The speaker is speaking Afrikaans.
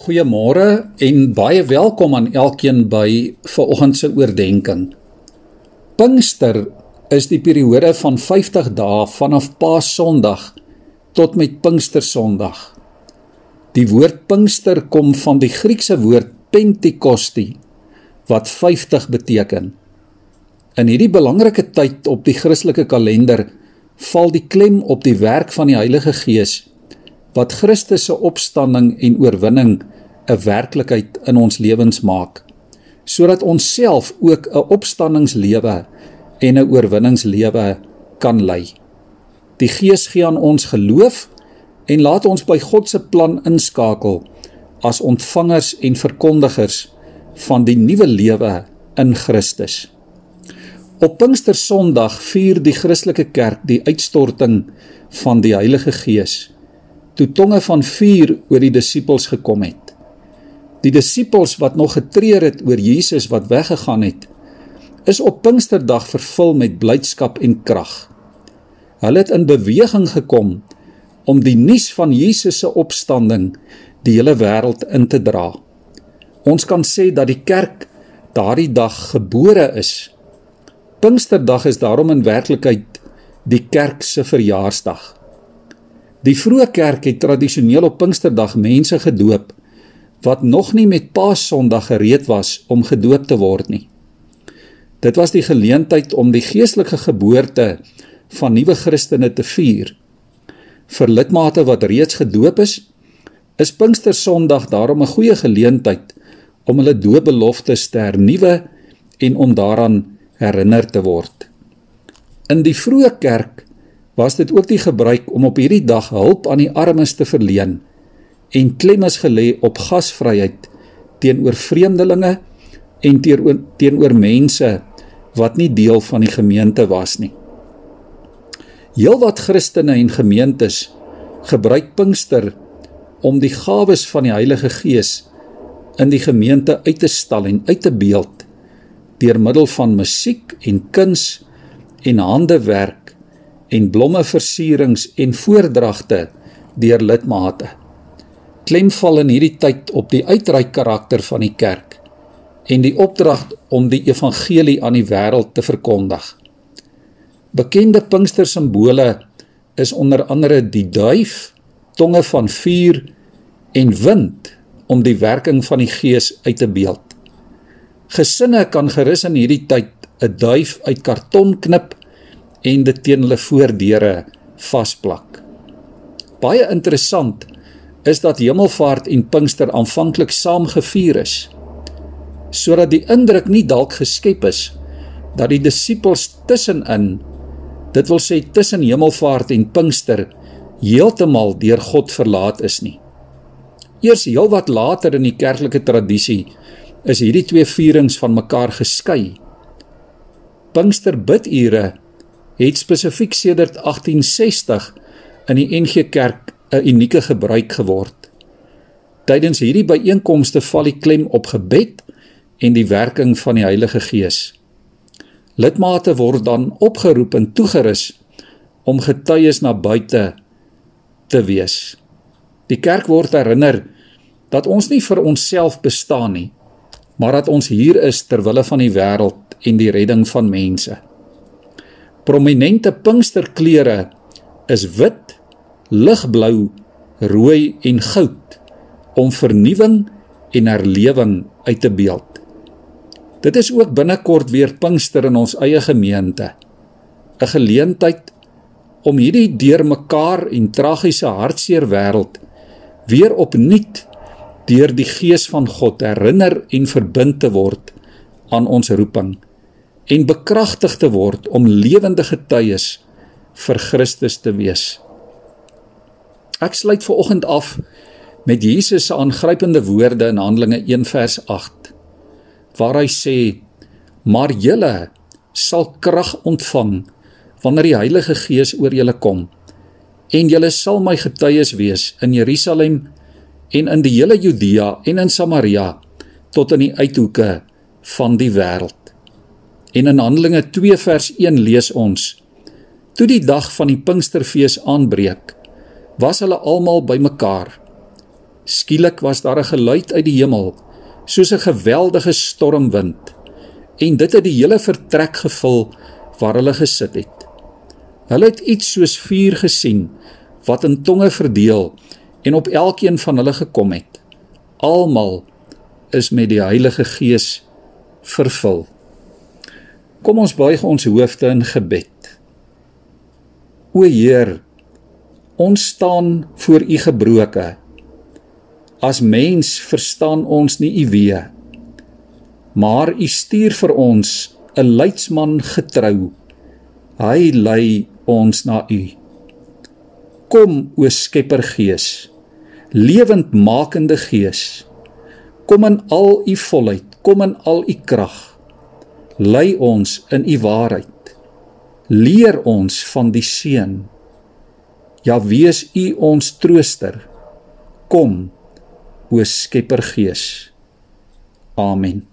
Goeiemôre en baie welkom aan elkeen by vanoggend se oordeenking. Pinkster is die periode van 50 dae vanaf Paasondag tot met Pinkstersondag. Die woord Pinkster kom van die Griekse woord Pentekosti wat 50 beteken. In hierdie belangrike tyd op die Christelike kalender val die klem op die werk van die Heilige Gees wat Christus se opstanding en oorwinning 'n werklikheid in ons lewens maak sodat ons self ook 'n opstanningslewe en 'n oorwinningslewe kan lei. Die Gees gee aan ons geloof en laat ons by God se plan inskakel as ontvangers en verkondigers van die nuwe lewe in Christus. Op Pinkster Sondag vier die Christelike Kerk die uitstorting van die Heilige Gees toe tonge van vuur oor die disippels gekom het. Die disippels wat nog getreur het oor Jesus wat weggegaan het, is op Pinksterdag vervul met blydskap en krag. Hulle het in beweging gekom om die nuus van Jesus se opstanding die hele wêreld in te dra. Ons kan sê dat die kerk daardie dag gebore is. Pinksterdag is daarom in werklikheid die kerk se verjaarsdag. Die vroeë kerk het tradisioneel op Pinksterdag mense gedoop wat nog nie met Paasondag gereed was om gedoop te word nie. Dit was die geleentheid om die geestelike geboorte van nuwe Christene te vier. Vir lidmate wat reeds gedoop is, is Pinkstersondag daarom 'n goeie geleentheid om hulle doopbeloftes te hernuwe en om daaraan herinner te word. In die vroeë kerk was dit ook die gebruik om op hierdie dag hulp aan die armes te verleen en klem is gelê op gasvryheid teenoor vreemdelinge en teenoor teenoor mense wat nie deel van die gemeente was nie. Heelwat Christene en gemeentes gebruik Pinkster om die gawes van die Heilige Gees in die gemeente uit te stal en uit te beeld deur middel van musiek en kuns en handewerk en blommeversierings en voordragte deur lidmate. Klem val in hierdie tyd op die uitreik karakter van die kerk en die opdrag om die evangelie aan die wêreld te verkondig. Bekende Pinkster simbole is onder andere die duif, tonge van vuur en wind om die werking van die Gees uit te beeld. Gesinne kan gerus in hierdie tyd 'n duif uit karton knip en dit teen hulle voordeure vasplak. Baie interessant is dat Hemelvaart en Pinkster aanvanklik saam gevier is sodat die indruk nie dalk geskep is dat die disippels tussenin dit wil sê tussen Hemelvaart en Pinkster heeltemal deur God verlaat is nie. Eers heelwat later in die kerklike tradisie is hierdie twee vierings van mekaar geskei. Pinkster bidure het spesifiek sedert 1860 in die NG Kerk 'n unieke gebruik geword. Tydens hierdie byeenkomste val die klem op gebed en die werking van die Heilige Gees. Lidmate word dan opgeroep en toegerus om getuies na buite te wees. Die kerk word herinner dat ons nie vir onsself bestaan nie, maar dat ons hier is ter wille van die wêreld en die redding van mense. Prominente Pinksterkleure is wit, ligblou, rooi en goud om vernuwing en herlewing uit te beeld. Dit is ook binnekort weer Pinkster in ons eie gemeente. 'n Geleentheid om hierdie deurmekaar en tragiese hartseer wêreld weer opnuut deur die gees van God herinner en verbind te word aan ons roeping en bekragtig te word om lewende getuies vir Christus te wees. Ek sluit ver oggend af met Jesus se aangrypende woorde in Handelinge 1 vers 8 waar hy sê: "Maar julle sal krag ontvang wanneer die Heilige Gees oor julle kom en julle sal my getuies wees in Jerusalem en in die hele Judea en in Samaria tot in die uithoeke van die wêreld." En in Handelinge 2 vers 1 lees ons: Toe die dag van die Pinksterfees aanbreek, was hulle almal bymekaar. Skielik was daar 'n geluid uit die hemel, soos 'n geweldige stormwind, en dit het die hele vertrek gevul waar hulle gesit het. Hulle het iets soos vuur gesien wat in tonge verdeel en op elkeen van hulle gekom het. Almal is met die Heilige Gees vervul. Kom ons buig ons hoofde in gebed. O Heer, ons staan voor U gebroke. As mens verstaan ons nie U weë. Maar U stuur vir ons 'n leidsman getrou. Hy lei ons na U. Kom o Skepper Gees, lewendmakende Gees. Kom in al U volheid, kom in al U krag. Lei ons in U waarheid. Leer ons van die seën. Ja, wees U ons trooster. Kom, o Skepper Gees. Amen.